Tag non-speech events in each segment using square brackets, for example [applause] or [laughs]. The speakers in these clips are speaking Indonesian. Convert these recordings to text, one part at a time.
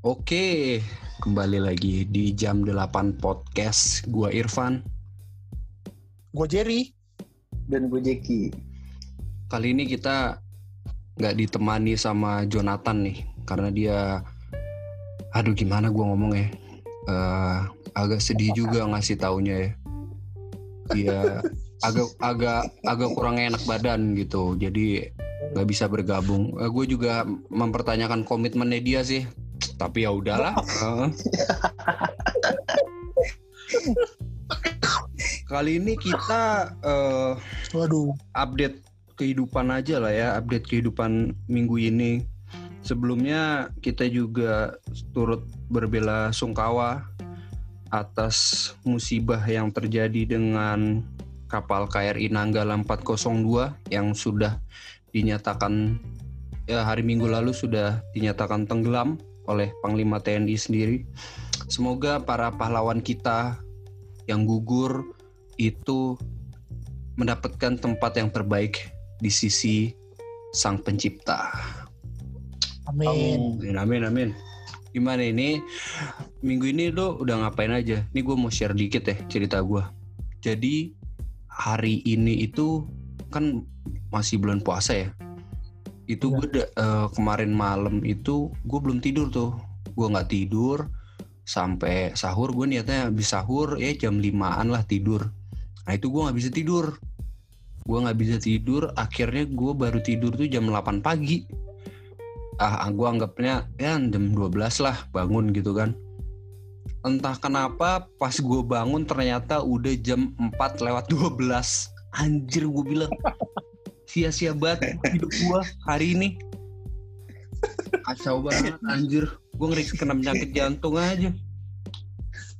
Oke, kembali lagi di jam 8 podcast. Gua Irfan. Gue Jerry. dan gue Jeki. Kali ini kita nggak ditemani sama Jonathan nih, karena dia, aduh gimana gua ngomong ya, Eh, agak sedih juga ngasih taunya ya. Dia [laughs] agak agak agak kurang enak badan gitu, jadi nggak bisa bergabung. gue juga mempertanyakan komitmennya dia sih, tapi ya udahlah. [laughs] Kali ini kita eh, Waduh. update kehidupan aja lah ya, update kehidupan minggu ini. Sebelumnya kita juga turut berbela sungkawa atas musibah yang terjadi dengan kapal KRI Nanggala 402 yang sudah dinyatakan ya hari Minggu lalu sudah dinyatakan tenggelam oleh Panglima TNI sendiri. Semoga para pahlawan kita yang gugur itu mendapatkan tempat yang terbaik di sisi Sang Pencipta. Amin. Amin, amin, amin. Gimana ini? Minggu ini lo udah ngapain aja? Ini gue mau share dikit ya cerita gue. Jadi hari ini itu kan masih bulan puasa ya. Itu gue da- eh, kemarin malam itu gue belum tidur tuh. Gue nggak tidur sampai sahur. Gue niatnya habis sahur ya jam 5an lah tidur. Nah itu gue nggak bisa tidur. Gue nggak bisa tidur. Akhirnya gue baru tidur tuh jam 8 pagi ah gue anggapnya ya jam 12 lah bangun gitu kan entah kenapa pas gue bangun ternyata udah jam 4 lewat 12 anjir gue bilang sia-sia banget hidup gue hari ini kacau banget anjir gue ngeri kena penyakit jantung aja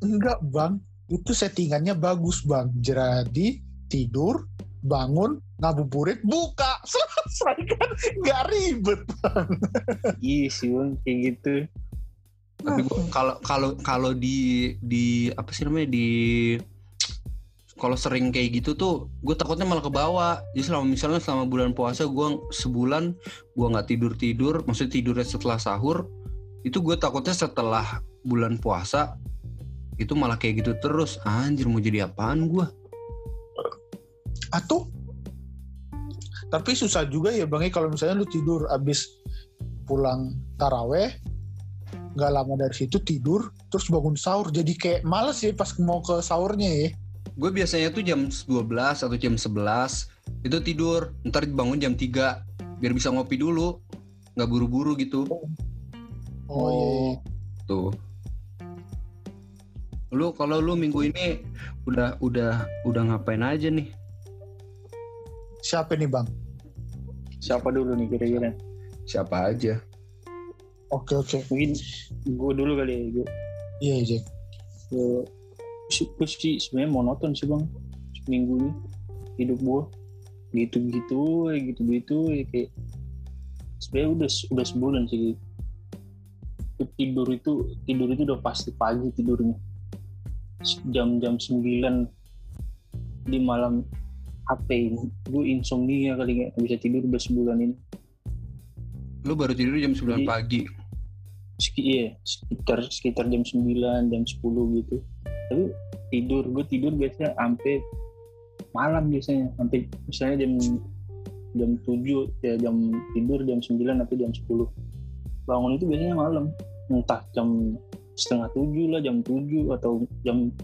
Enggak bang, itu settingannya bagus bang. Jadi tidur, bangun, ngabuburit, buka, [laughs] selesai kan? Nggak ribet. Iya sih bang, kayak gitu. tapi gua kalau kalau kalau di di apa sih namanya di kalau sering kayak gitu tuh gue takutnya malah ke bawah jadi selama misalnya selama bulan puasa gue sebulan gue nggak tidur tidur maksudnya tidurnya setelah sahur itu gue takutnya setelah bulan puasa itu malah kayak gitu terus. Anjir mau jadi apaan gue Atau tapi susah juga ya bang ya kalau misalnya lu tidur abis pulang taraweh nggak lama dari situ tidur terus bangun sahur. Jadi kayak males ya pas mau ke sahurnya ya gue biasanya tuh jam 12 atau jam 11 itu tidur ntar bangun jam 3 biar bisa ngopi dulu nggak buru-buru gitu oh, iya, iya. Tuh. Lu kalau lu minggu ini udah udah udah ngapain aja nih? siapa nih bang Siapa dulu nih kira-kira? Siapa aja? oke oke Mungkin gue dulu kali ya. Gue, iya iya gue, sih- sebenarnya monoton sih bang. Seminggu ini hidup gue gitu-gitu, gitu-gitu, ya kayak sebenarnya udah udah sebulan sih. Tidur itu tidur itu udah pasti pagi tidurnya. Jam-jam 9 di malam HP gue insomnia kali nggak bisa tidur udah sebulan ini Lu baru tidur jam 9 Jadi- pagi. Seki, iya, sekitar sekitar jam 9, jam 10 gitu. Tapi tidur, gue tidur biasanya sampai malam biasanya, sampai misalnya jam jam 7 ya jam tidur jam 9 atau jam 10. Bangun itu biasanya malam, entah jam setengah tujuh lah, jam 7 atau jam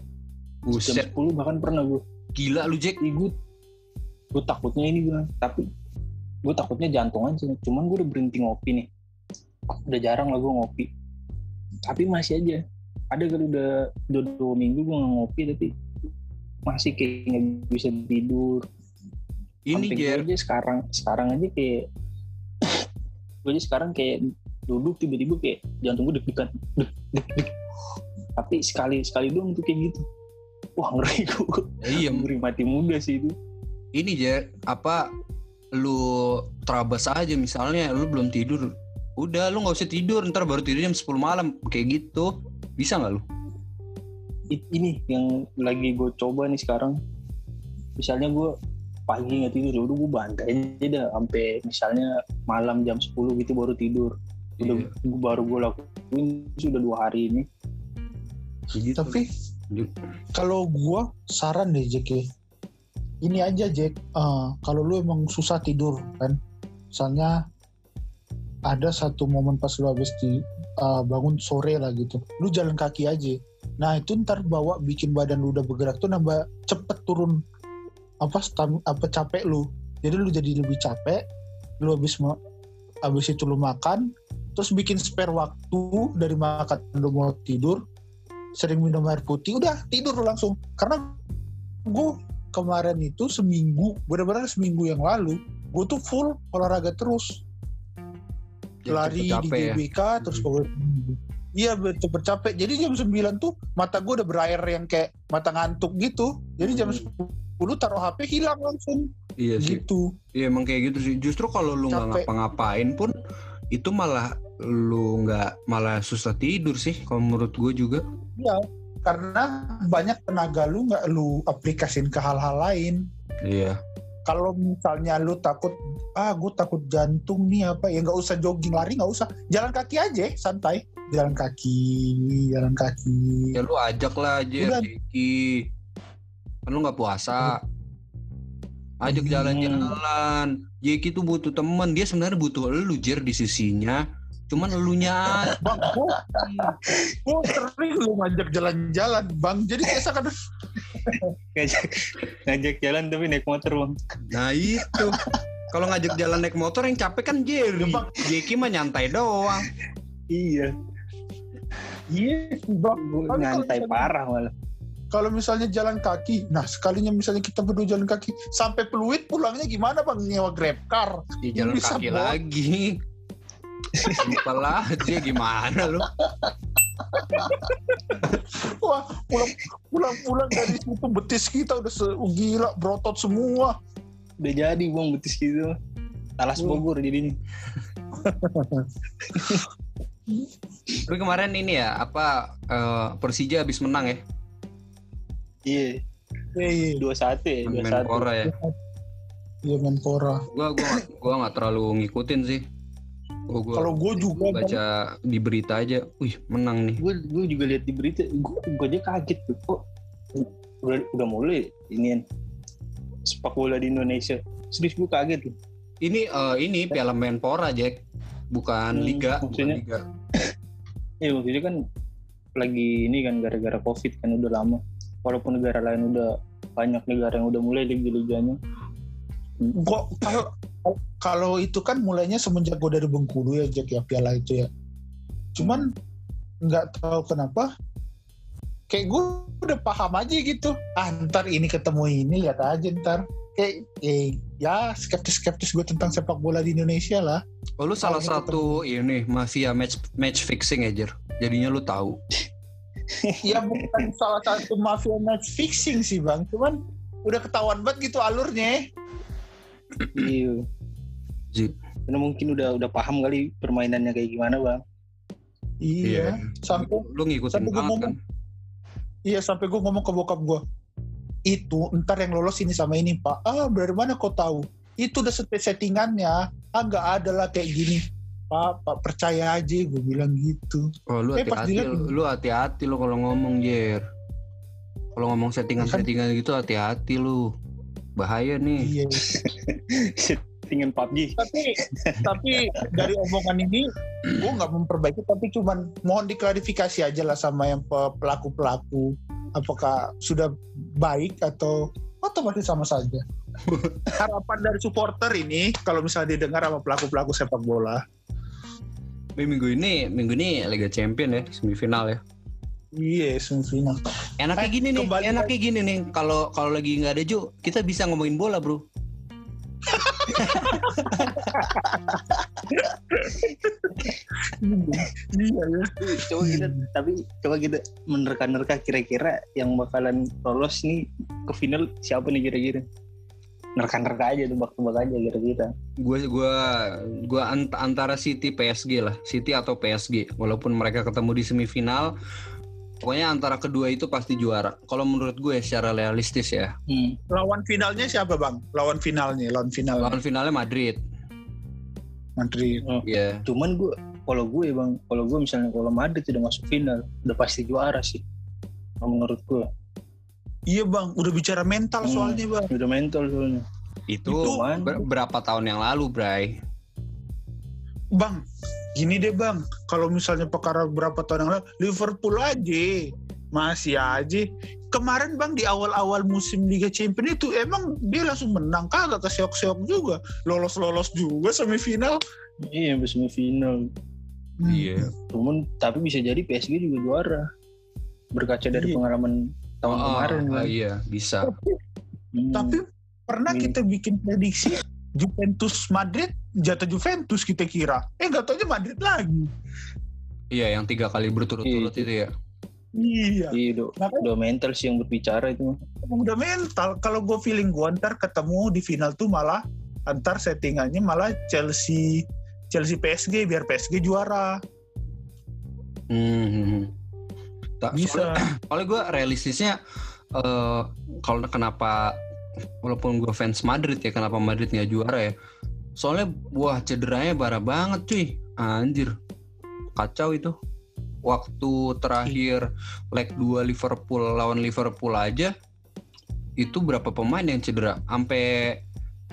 jam Buset, 10 bahkan pernah gue. gila lu Jack. Gue, gue takutnya ini gue, tapi gue takutnya jantung aja. Cuman gue udah berhenti ngopi nih. Udah jarang lah gue ngopi. Tapi masih aja. Ada kali udah udah dua minggu gue nggak ngopi tapi masih kayak nggak bisa tidur. Ini gue aja sekarang sekarang aja kayak [coughs] gue aja sekarang kayak duduk tiba-tiba kayak jantung gue deg-degan deg deg deg. Tapi sekali sekali doang tuh kayak gitu. Wah ngeri [laughs] gue. iya Ngeri mati muda sih itu. ini Jer, apa lu terabas aja misalnya lu belum tidur. Udah lu nggak usah tidur, ntar baru tidur jam 10 malam kayak gitu. Bisa nggak lu? Ini yang lagi gue coba nih sekarang misalnya gue pagi nggak tidur ya udah gue bantai aja dah sampai misalnya malam jam 10 gitu baru tidur udah Iya. gua- baru gue lakuin sudah dua hari ini Gitu. Tapi kalau gua saran deh Jack ya. Ini aja Jack, eh, kalau lu emang susah tidur kan, misalnya ada satu momen pas lu habis di eh, bangun sore lah gitu, lu jalan kaki aja. Nah itu ntar bawa bikin badan lu udah bergerak tuh nambah cepet turun apa stam, apa capek lu. Jadi lu jadi lebih capek, lu habis habis itu lu makan, terus bikin spare waktu dari makan lu mau tidur, sering minum air putih udah tidur langsung karena gue kemarin itu seminggu benar-benar seminggu yang lalu gue tuh full olahraga terus lari di cepet capek ya. GBK terus Hmm. pokoknya seminggu. iya betul capek jadi jam 9 tuh mata gue udah berair yang kayak mata ngantuk gitu jadi jam Hmm. 10 taruh HP hilang langsung Iya sih. gitu Iya emang kayak gitu sih. Justru kalau lu nggak ngapa-ngapain pun itu malah lu nggak malah susah tidur sih. Kalau menurut gue juga. ya karena banyak tenaga lu nggak lu aplikasin ke hal-hal lain Iya. Kalau misalnya lu takut ah gue takut jantung nih apa ya nggak usah jogging lari nggak usah jalan kaki aja santai jalan kaki jalan kaki Ya lu ajak lah aja. Jeki. Kan lu nggak puasa. Ajak Hmm. jalan-jalan. Jeki tuh butuh temen. Dia sebenarnya butuh lu Jer di sisinya. Cuman elunya [laughs] bang gue sering lu ngajak jalan-jalan bang jadi kayak seakan ngajak ngajak jalan tapi naik motor bang Nah itu. Kalau ngajak jalan naik motor yang capek kan Jerry. Bang. Jeki mah nyantai doang. iya iya bang nyantai parah malah kalau misalnya jalan kaki nah sekalinya misalnya kita berdua jalan kaki sampai peluit pulangnya gimana bang nyewa grab car Di jalan Bisa, kaki Bang. lagi. Simpel aja gimana lu? Wah pulang pulang pulang dari situ betis kita udah se- gila berotot semua udah jadi bang betis gitu talas Oh. Bogor jadinya Tapi kemarin ini ya apa eh, Persija habis menang ya iya Iya, dua satu ya dua satu Menpora ya. iya Menpora. Gua gua gua nggak terlalu ngikutin sih. Gua, gua Kalau gue juga baca di berita aja, wih menang nih. gue gue juga lihat di berita. Gue gue aja kaget tuh. Kok udah udah mulai ini sepak bola di Indonesia? Serius gue kaget tuh. Ini eh, ini Piala Menpora Jack, bukan Hmm, liga, bukan maksudnya- liga. [coughs] ya maksudnya kan lagi ini kan gara-gara covid kan udah lama. Walaupun negara lain udah banyak negara yang udah mulai liga-liganya. Gua kalau itu kan mulainya semenjak gue dari Bengkulu ya Jack ya piala itu ya. Cuman nggak tahu kenapa kayak gue udah paham aja gitu. Ah ntar ini ketemu ini lihat aja ntar. Kayak eh, ya skeptis-skeptis gue tentang sepak bola di Indonesia lah. Oh lu salah satu ini mafia match match fixing ya Jer. Jadinya lu tahu. [laughs] ya bukan salah satu mafia match fixing sih bang. Cuman udah ketahuan banget gitu alurnya. Iya Ji. karena mungkin udah udah paham kali permainannya kayak gimana bang Iya. Sampai Lu ngikutin sampai banget ngomong, kan. Iya sampai gue ngomong ke bokap gue itu ntar yang lolos ini sama ini pak ah dari mana kau tahu itu udah set- settingannya ah nggak ada lah kayak gini pak pak percaya aja gue bilang gitu Oh lu Eh, hati-hati, dilihat- lu hati-hati lu kalau ngomong Jer. Kalau ngomong settingan-settingan gitu hati-hati lu. Bahaya nih. iya [laughs] settingan PUBG tapi tapi dari omongan ini gue nggak memperbaiki tapi cuman mohon diklarifikasi aja lah sama yang pelaku pelaku apakah sudah baik atau atau masih sama saja [laughs] harapan dari supporter ini kalau misalnya didengar sama pelaku pelaku sepak bola Tapi minggu ini, minggu ini Liga Champion ya, semifinal ya. iya semifinal Enaknya gini nih, enaknya gini nih. Kalau kalau lagi nggak ada Jo, kita bisa ngomongin bola, Bro. Iya ya coba kita tapi coba kita menerka-nerka kira-kira yang bakalan lolos nih ke final siapa nih kira-kira? Nerka-nerka aja tebak-tebak aja kira-kira. Gue gua gua ant- antara City PSG lah, City atau PSG. Walaupun mereka ketemu di semifinal, pokoknya antara kedua itu pasti juara. Kalau menurut gue secara realistis ya. hmm. lawan finalnya siapa bang lawan finalnya lawan final Lawan finalnya Madrid. Madrid Iya. cuman gue kalau gue bang, kalau gue misalnya kalau Madrid udah masuk final, udah pasti juara sih. Kalau menurut gue, Iya bang, udah bicara mental Hmm. soalnya bang. udah mental soalnya. Itu, Itu man. ber- berapa tahun yang lalu, Bray? Bang, gini deh bang, kalau misalnya perkara berapa tahun yang lalu, Liverpool aja masih aja. Kemarin bang di awal-awal musim Liga Champions itu emang dia langsung menang kagak keseok-seok juga, lolos-lolos juga semifinal. Iya, sampai semifinal. Hmm. Iya. Cuman tapi bisa jadi PSG juga juara. Berkaca dari Iya. pengalaman tahun Ah, kemarin. ah, Bang. iya, bisa. Hmm. Tapi pernah Hmm. kita bikin prediksi Juventus Madrid jatuh Juventus kita kira. Eh nggak taunya Madrid lagi. Iya, yang tiga kali berturut-turut Iya. itu ya. Iya. Iya, udah, Makanya udah mental sih yang berbicara itu. udah mental. Kalau gue feeling gue ntar ketemu di final tuh malah antar settingannya malah Chelsea Chelsea PSG biar PSG juara. Hmm, hmm, hmm. Tak, Bisa. soalnya [clears throat] gue realistisnya eh kalau kenapa walaupun gue fans Madrid ya kenapa Madrid nggak juara ya soalnya wah cederanya parah banget cuy. Anjir. Kacau itu. Waktu terakhir leg 2 Liverpool lawan Liverpool aja itu berapa pemain yang cedera? Sampai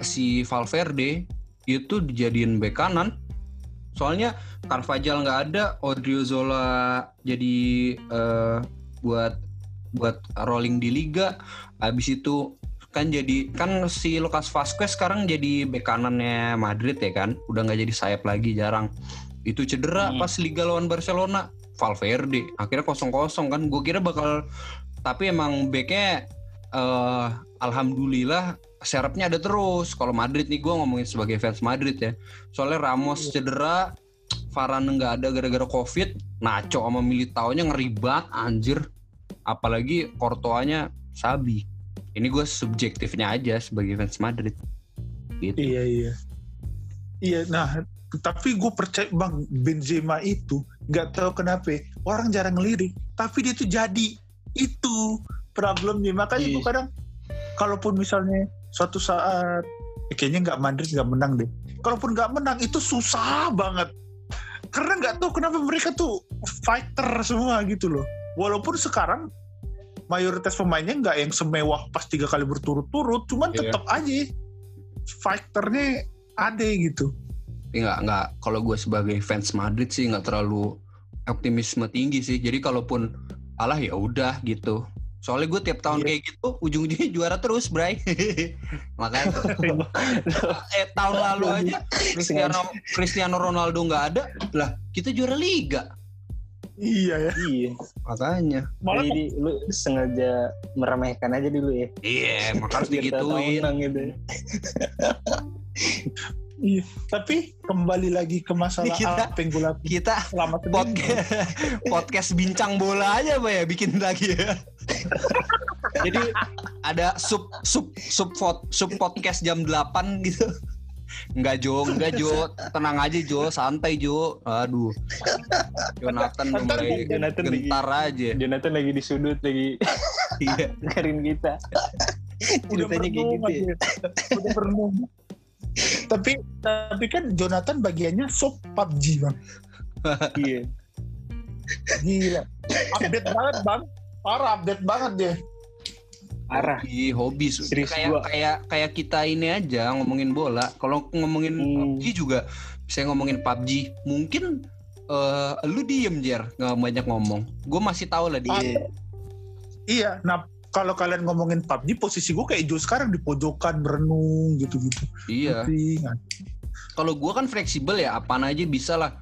si Valverde itu dijadiin bek kanan. Soalnya Carvajal nggak ada Odriozola jadi eh, buat buat rolling di liga. Habis itu kan jadi kan si Lucas Vazquez sekarang jadi bek kanannya Madrid ya kan? Udah nggak jadi sayap lagi jarang. Itu cedera Hmm. pas liga lawan Barcelona. Valverde akhirnya kosong kosong kan? Gue kira bakal tapi emang backnya eh alhamdulillah serapnya ada terus. Kalau Madrid nih gue ngomongin sebagai fans Madrid ya. Soalnya Ramos cedera Varane nggak ada gara-gara covid Nacho sama Militao-nya ngeri banget anjir. Apalagi Courtois-nya sabi ini gue subjektifnya aja sebagai fans Madrid. Gitu. Iya iya. Iya, nah tapi gue percaya bang Benzema itu nggak tahu kenapa orang jarang ngelirik, tapi dia tuh jadi. Itu problemnya. Makanya Iya. gue kadang kalaupun misalnya suatu saat kayaknya nggak Madrid nggak menang deh, kalaupun nggak menang itu susah banget. Karena nggak tahu kenapa mereka tuh fighter semua gitu loh, walaupun sekarang mayoritas pemainnya nggak yang semewah pas tiga kali berturut-turut, cuman Iya. tetap aja fighternya ada gitu. Nggak nggak kalau gue sebagai fans Madrid sih nggak terlalu optimisme tinggi sih. Jadi kalaupun alah ya udah gitu. Soalnya gue tiap tahun Iya. kayak gitu ujung-ujungnya juara terus, Bray. [laughs] Makanya [laughs] eh tahun lalu aja Cristiano Cristiano Ronaldo nggak ada, lah kita juara liga. Iya ya. Iya. Makanya. Malah Jadi lu sengaja meremehkan aja dulu ya. Iya, maka harus digituin. gitu. iya. Tapi kembali lagi ke masalah Kita- lakukan Kita selama seminggu. podcast [laughs] podcast bincang bola aja Pak ya bikin lagi ya. Jadi ada sub sub sub pod- sub podcast jam 8 gitu. Enggak Jo, enggak Jo. Tenang aja Jo, santai Jo. Aduh. Jonathan mulai Jonathan lagi- gentar aja. Jonathan lagi di sudut lagi Iya. dengerin kita. udah Ceritanya kayak gitu ya. Udah berenung. tapi tapi kan Jonathan bagiannya sub PUBG bang. Iya. Gila. Update banget bang. Parah update banget dia. Arah. Hobi, hobi. Serius kayak gua. kayak kayak kita ini aja ngomongin bola. Kalau ngomongin Hmm. PUBG juga bisa ngomongin PUBG. Mungkin eh lu diem Jer, nggak banyak ngomong. Gue masih tahu lah dia. Iya. Iya. Nah kalau kalian ngomongin PUBG posisi gue kayak Jo sekarang di pojokan berenung gitu-gitu. Iya. Kalau gue kan fleksibel ya, apaan aja bisa lah.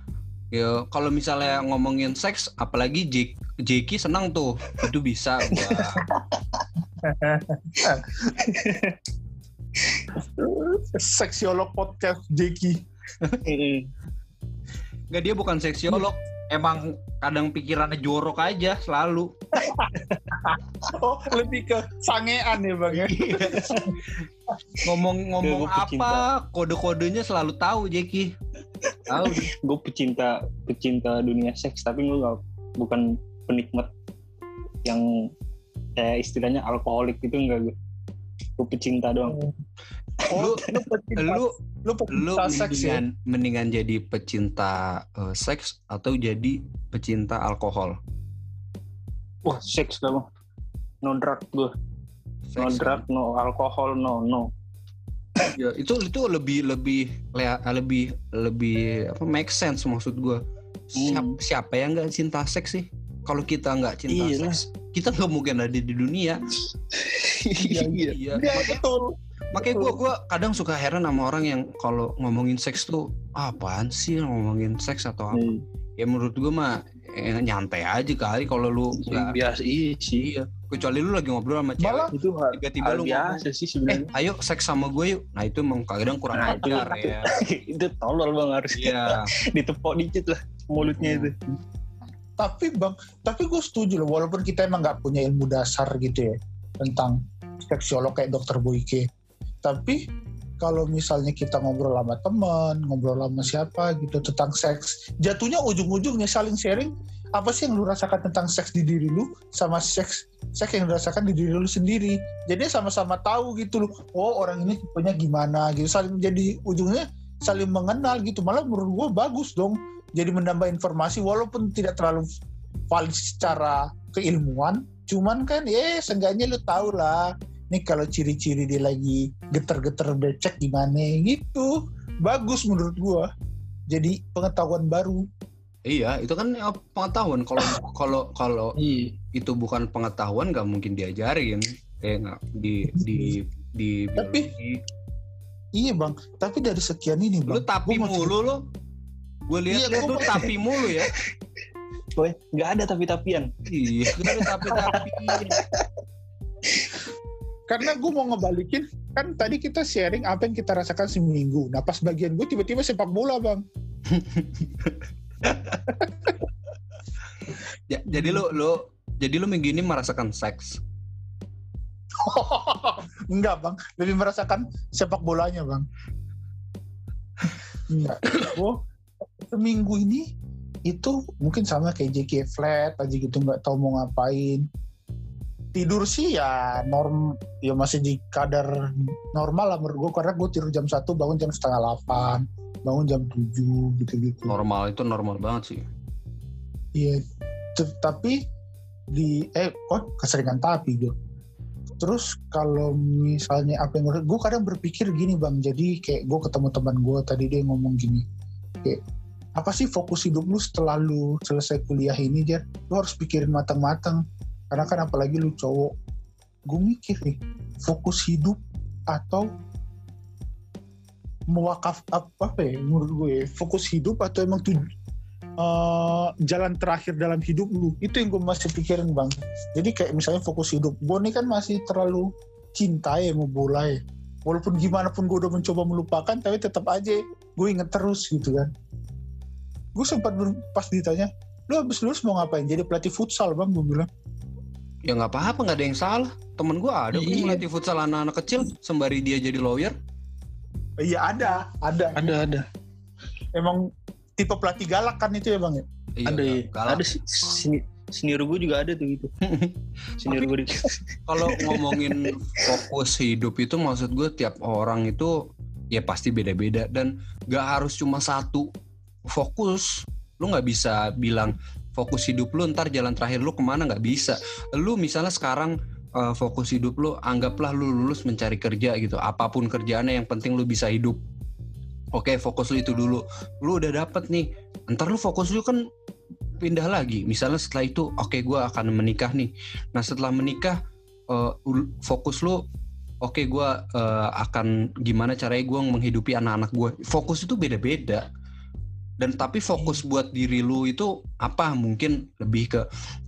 Ya kalau misalnya ngomongin seks, apalagi J Jeki senang tuh, itu bisa. Gua. [laughs] Seksiolog podcast Jeki. Mm-mm. Nggak dia bukan seksiolog, emang kadang pikirannya jorok aja selalu. [laughs] Oh lebih ke sangean ya bang ya. [laughs] Ngomong-ngomong pecinta. apa, kode-kodenya selalu tahu Jeki. Tahu. [laughs] gue pecinta pecinta dunia seks tapi gue nggak bukan penikmat yang kayak istilahnya alkoholik gitu enggak gue gue pecinta doang lu lu pecinta, lu lu lu pecinta seks ya. mendingan mendingan jadi pecinta eh, seks atau jadi pecinta alkohol Wah, seks lah bang. No drug gue. No drug, no alkohol, no, no. Ya, itu itu lebih lebih lebih lebih apa make sense maksud gue siapa, Hmm. siapa yang nggak cinta seks sih kalau kita nggak cinta Iyalah. seks kita nggak mungkin ada di dunia. Iya, iya Iya, makanya betul. makanya gue gua kadang suka heran sama orang yang kalau ngomongin seks tuh "Ah, apaan sih ngomongin seks atau apa? Hmm. ya menurut gue mah eh, nyantai aja kali kalau lu nggak biasa iya sih. iya kecuali lu lagi ngobrol sama cewek. Malah Itu hal, tiba-tiba hal lu biasa ngomong sih eh sebenarnya. ayo seks sama gue yuk. Nah itu emang kadang kurang Nah, itu- ajar ya. [laughs] Itu tolol bang harus iya. [laughs] Ditepok dikit lah mulutnya itu. Tapi bang, tapi gue setuju loh. Walaupun kita emang nggak punya ilmu dasar gitu ya tentang seksiolog kayak dokter Boyke. Tapi kalau misalnya kita ngobrol sama teman, ngobrol sama siapa gitu tentang seks, jatuhnya ujung-ujungnya saling sharing apa sih yang lu rasakan tentang seks di diri lu sama seks seks yang lu rasakan di diri lu sendiri. Jadi sama-sama tahu gitu loh. Oh orang ini tipenya gimana gitu. Saling jadi ujungnya saling mengenal gitu. Malah menurut gue bagus dong. Jadi menambah informasi walaupun tidak terlalu valid secara keilmuan. Cuman kan ya seenggaknya lu tahu lah. Nih kalau ciri-ciri dia lagi geter-geter becek gimana gitu. Bagus menurut gua. Jadi pengetahuan baru. Iya, itu kan ya, pengetahuan. Kalau [coughs] kalau kalau Iya. itu bukan pengetahuan nggak mungkin diajarin. Eh nggak di di di Tapi- biologi. Iya bang. Tapi dari sekian ini bang. Lu tapi mulu lo. Gue lihat Iya, mau- tapi [laughs] mulu ya. Boy, nggak ada tapi-tapian. Iya, gak ada tapi tapi. karena gue mau ngebalikin kan tadi kita sharing apa yang kita rasakan seminggu. Nah pas bagian gue tiba-tiba sepak bola bang. Ja- [laughs] jadi lu lu jadi lu minggu ini merasakan seks. [laughs] Enggak bang, lebih merasakan sepak bolanya bang. Enggak, gue seminggu ini itu mungkin sama kayak JK flat aja gitu nggak tahu mau ngapain. Tidur sih ya norm, ya masih di kadar normal lah menurut gue karena gue tidur jam 1 bangun jam setengah 8 bangun jam 7 gitu-gitu. Normal itu normal banget sih. Iya, tapi di eh kok keseringan tapi gue. Terus kalau misalnya apa yang gue kadang berpikir gini bang, jadi kayak gue ketemu teman gue tadi dia ngomong gini, kayak apa sih fokus hidup lu setelah lu selesai kuliah ini Jar? Lu harus pikirin matang-matang. Karena kan apalagi lu cowok. Gue mikir nih, fokus hidup atau mewakaf apa, ya menurut gue fokus hidup atau emang tuh eh, jalan terakhir dalam hidup lu itu yang gue masih pikirin bang jadi kayak misalnya fokus hidup gue nih kan masih terlalu cinta ya mau bola ya walaupun gimana pun gue udah mencoba melupakan tapi tetap aja gue inget terus gitu kan gue sempat pas ditanya lu habis lulus mau ngapain jadi pelatih futsal bang gue bilang Ya nggak apa-apa, nggak ada yang salah. Temen gue ada, gue Iya. melatih futsal anak-anak kecil sembari dia jadi lawyer. iya ada ada Ada, ada. emang tipe pelatih galak kan itu ya bang ya Iya, ada ya. galak. Ada si- seni, senior gue juga ada tuh gitu. [laughs] Senior gue Kalau ngomongin fokus hidup itu maksud gue tiap orang itu ya pasti beda-beda dan nggak harus cuma satu fokus. Lu nggak bisa bilang fokus hidup lu ntar jalan terakhir lu ke mana nggak bisa. Lu misalnya sekarang eh, fokus hidup lu anggaplah lu lulus mencari kerja gitu. Apa pun kerjaannya yang penting lu bisa hidup. Oke fokus lu itu dulu. Lu udah dapet nih. Ntar lu fokus lu kan pindah lagi. Misalnya setelah itu oke gua akan menikah nih. Nah setelah menikah ul- fokus lu oke gua eh, akan gimana caranya gua menghidupi anak-anak gue. Fokus itu beda-beda. Dan tapi fokus buat diri lu itu apa? Mungkin lebih ke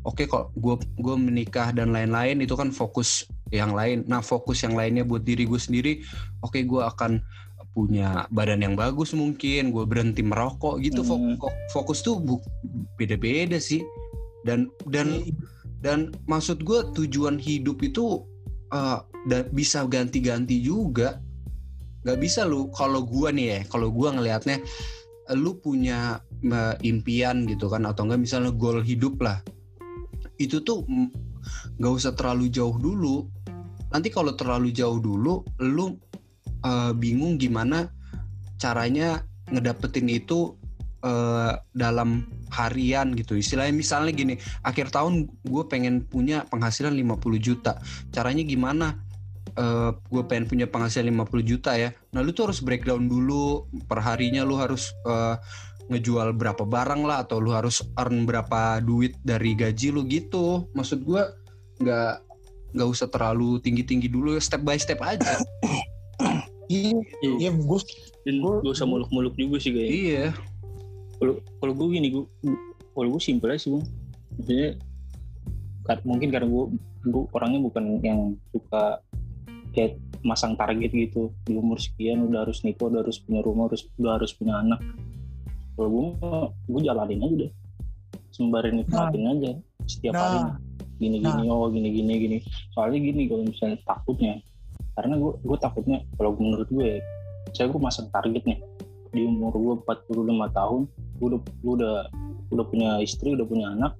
oke kok gue gue menikah dan lain-lain itu kan fokus yang lain. Nah fokus yang lainnya buat diri gue sendiri, oke gue akan punya badan yang bagus mungkin, gue berhenti merokok gitu. Hmm. fok- Fokus tuh beda-beda sih. Dan dan dan maksud gue tujuan hidup itu da- bisa ganti-ganti juga nggak bisa lu kalau gua nih ya kalau gua ngelihatnya lu punya impian gitu kan atau enggak misalnya goal hidup lah. Itu tuh nggak usah terlalu jauh dulu. Nanti kalau terlalu jauh dulu lu eh, bingung gimana caranya ngedapetin itu eh, dalam harian gitu. Istilahnya misalnya gini akhir tahun gue pengen punya penghasilan 50 juta. Caranya gimana Eh gue pengen punya penghasilan 50 juta ya. Nah lu tuh harus breakdown dulu. Perharinya lu harus eh, ngejual berapa barang lah atau lu harus earn berapa duit dari gaji lu gitu. Maksud gue nggak nggak usah terlalu tinggi tinggi dulu. Step by step aja. [coughs] Iya, iya gue Dan Gua- gak usah muluk-muluk juga sih kayaknya. iya. Kalau kalau gue gini, gue kalau gue simpel aja sih bang. Maksudnya mungkin karena gue gue orangnya bukan yang suka kayak masang target gitu. Di umur sekian udah harus nikah udah harus punya rumah harus udah harus punya anak. Kalau gue gue jalanin aja deh. Sembari nikmatin aja setiap hari. Nah. Gini gini oh gini gini. Gini soalnya gini kalau misalnya takutnya karena gue gue takutnya kalau menurut gue ya, saya gue masang target nih di umur gue 45 tahun gue udah gue udah udah punya istri udah punya anak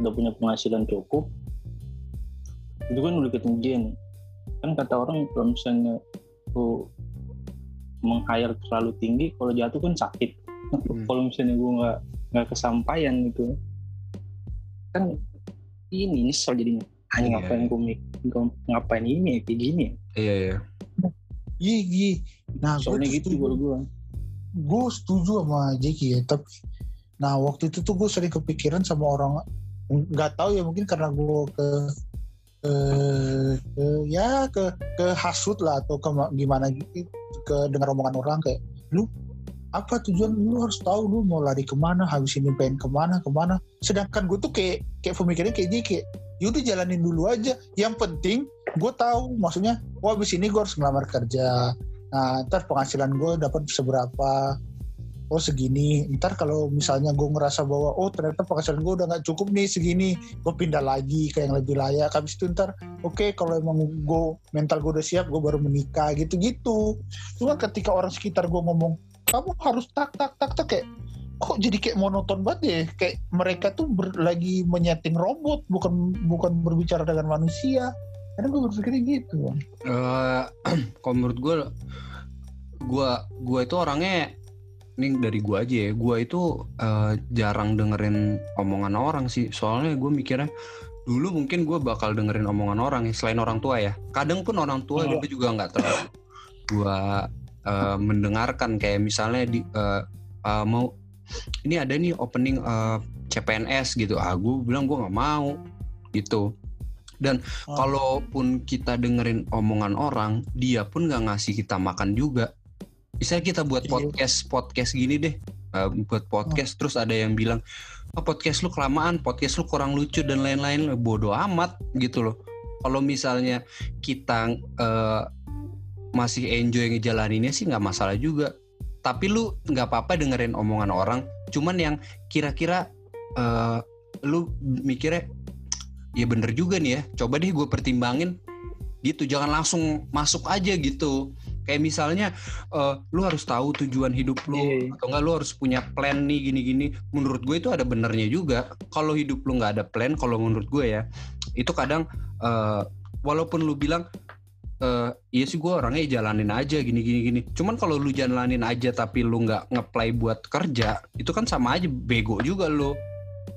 udah punya penghasilan cukup itu kan udah ketinggian kan kata orang kalau misalnya tuh menghayal terlalu tinggi kalau jatuh kan sakit. Hmm. kalau misalnya gue nggak nggak kesampaian gitu. Kan ini nyesel jadinya. Hanya Iya, ngapain gue mik- ngapain ini ya, kayak gini. Ya? iya iya. Iya iya. Nah soalnya gue gitu kalau gue gue setuju sama Jeki ya tapi nah waktu itu tuh gue sering kepikiran sama orang nggak tahu ya mungkin karena gue ke ke, ke ya ke ke hasut lah atau ke gimana gitu ke dengar omongan orang kayak lu apa tujuan lu harus tahu lu mau lari ke mana habis ini pengen ke mana ke mana? Sedangkan gue tuh kayak kayak pemikirannya kayak dia kayak yaudah jalanin dulu aja yang penting gue tahu maksudnya oh habis ini gue harus ngelamar kerja. Nah ntar penghasilan gue dapat seberapa oh segini. Ntar kalau misalnya gue ngerasa bahwa oh ternyata penghasilan gue udah nggak cukup nih segini gue pindah lagi ke yang lebih layak. Habis itu ntar oke kalau emang gue mental gue udah siap gue baru menikah gitu gitu cuma ketika orang sekitar gue ngomong kamu harus tak tak tak tak kayak kok jadi kayak monoton banget ya? Kayak mereka tuh ber- lagi menyeting robot bukan bukan berbicara dengan manusia. Karena gue berpikirnya gitu. Eh, [clears throat] kalau menurut gue gue gue itu orangnya ini dari gue aja ya. Gue itu eh, jarang dengerin omongan orang sih. Soalnya gue mikirnya dulu mungkin gue bakal dengerin omongan orang ya selain orang tua ya. Kadang pun orang tua gue juga nggak terlalu gue eh, mendengarkan kayak misalnya di eh, eh, mau ini ada nih opening eh, CPNS gitu. Ah gue bilang gue nggak mau gitu. Dan Oh. kalaupun kita dengerin omongan orang dia pun nggak ngasih kita makan juga misalnya kita buat Iya. podcast podcast gini deh. Uh, buat podcast terus ada yang bilang oh, podcast lu kelamaan podcast lu kurang lucu dan lain-lain. Bodoh amat gitu loh. Kalau misalnya kita uh, masih enjoy ngejalaninnya sih nggak masalah juga. Tapi lu nggak apa-apa dengerin omongan orang. Cuman yang kira-kira uh, lu mikirnya ya bener juga nih ya coba deh gue pertimbangin. Gitu jangan langsung masuk aja gitu kayak misalnya eh, lu harus tahu tujuan hidup lu Iya. atau enggak lu harus punya plan nih gini-gini. Menurut gue itu ada benernya juga. Kalau hidup lu nggak ada plan kalau menurut gue ya itu kadang eh, walaupun lu bilang eh, iya sih gue orangnya jalanin aja gini gini gini. Cuman kalau lu jalanin aja tapi lu nggak ngeplay buat kerja itu kan sama aja bego juga lu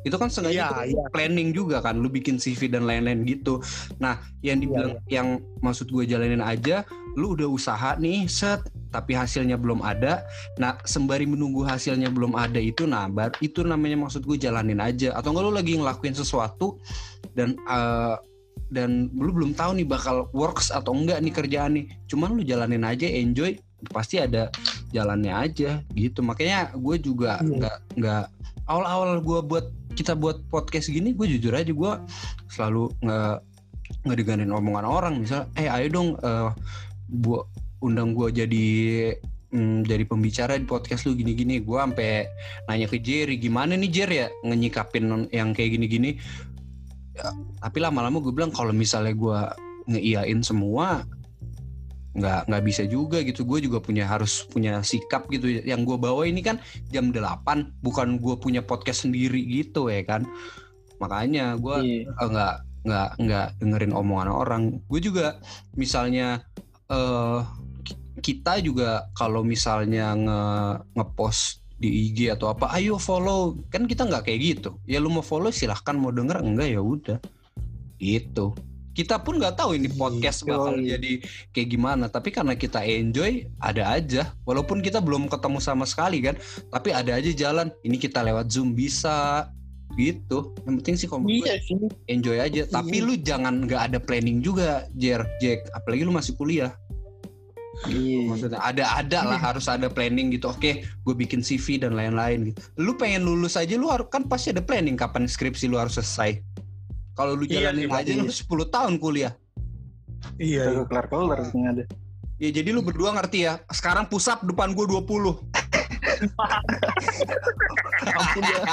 itu kan sengaja Iya, itu planning juga kan lu bikin CV dan lain-lain gitu. Nah yang dibilang yang maksud gue jalanin aja lu udah usaha nih set tapi hasilnya belum ada. Nah sembari menunggu hasilnya belum ada itu nah bar- itu namanya maksud gue jalanin aja. Atau enggak lu lagi ngelakuin sesuatu dan eh, dan lu belum tahu nih bakal works atau enggak nih kerjaan nih. Cuman lu jalanin aja enjoy pasti ada jalannya aja gitu. Makanya gue juga Iya. nggak nggak awal-awal gue buat kita buat podcast gini gue jujur aja gue selalu nggak ngedengerin omongan orang. Misal eh ayo dong eh bu undang gue jadi mm, jadi pembicara di podcast lu gini-gini. Gue sampai nanya ke Jerry gimana nih Jer ya? Ngenyikapin yang kayak gini-gini. Ya, tapi lama-lama gue bilang kalau misalnya gue ngeiyain semua nggak nggak bisa juga gitu gue juga punya harus punya sikap gitu yang gue bawa ini kan jam 8 bukan gue punya podcast sendiri gitu ya kan makanya gue Iya. eh, nggak nggak nggak dengerin omongan orang gue juga misalnya eh kita juga kalau misalnya nge ngepost di IG atau apa, ayo follow. Kan kita nggak kayak gitu. Ya lu mau follow silahkan, mau denger enggak ya udah. Gitu. Kita pun nggak tahu ini podcast Gitu. bakal jadi kayak gimana. Tapi karena kita enjoy, ada aja. Walaupun kita belum ketemu sama sekali kan, tapi ada aja jalan. Ini kita lewat Zoom bisa gitu. Yang penting sih kalau Iya sih. enjoy aja. Tapi Iya. lu jangan nggak ada planning juga, Jer, Jack. Apalagi lu masih kuliah. Iya. Maksudnya ada ada lah harus ada planning gitu. Oke, gue bikin CV dan lain-lain gitu. Lu pengen lulus aja lu harus kan pasti ada planning kapan skripsi lu harus selesai. Kalau lu Iya jalanin sih, aja lu 10 tahun kuliah. Iya. iya. Kagak kelar-kelar yang ada. Ya jadi lu berdua ngerti ya. Sekarang pusap depan gue 20. [laughs] Ampun ya. [laughs]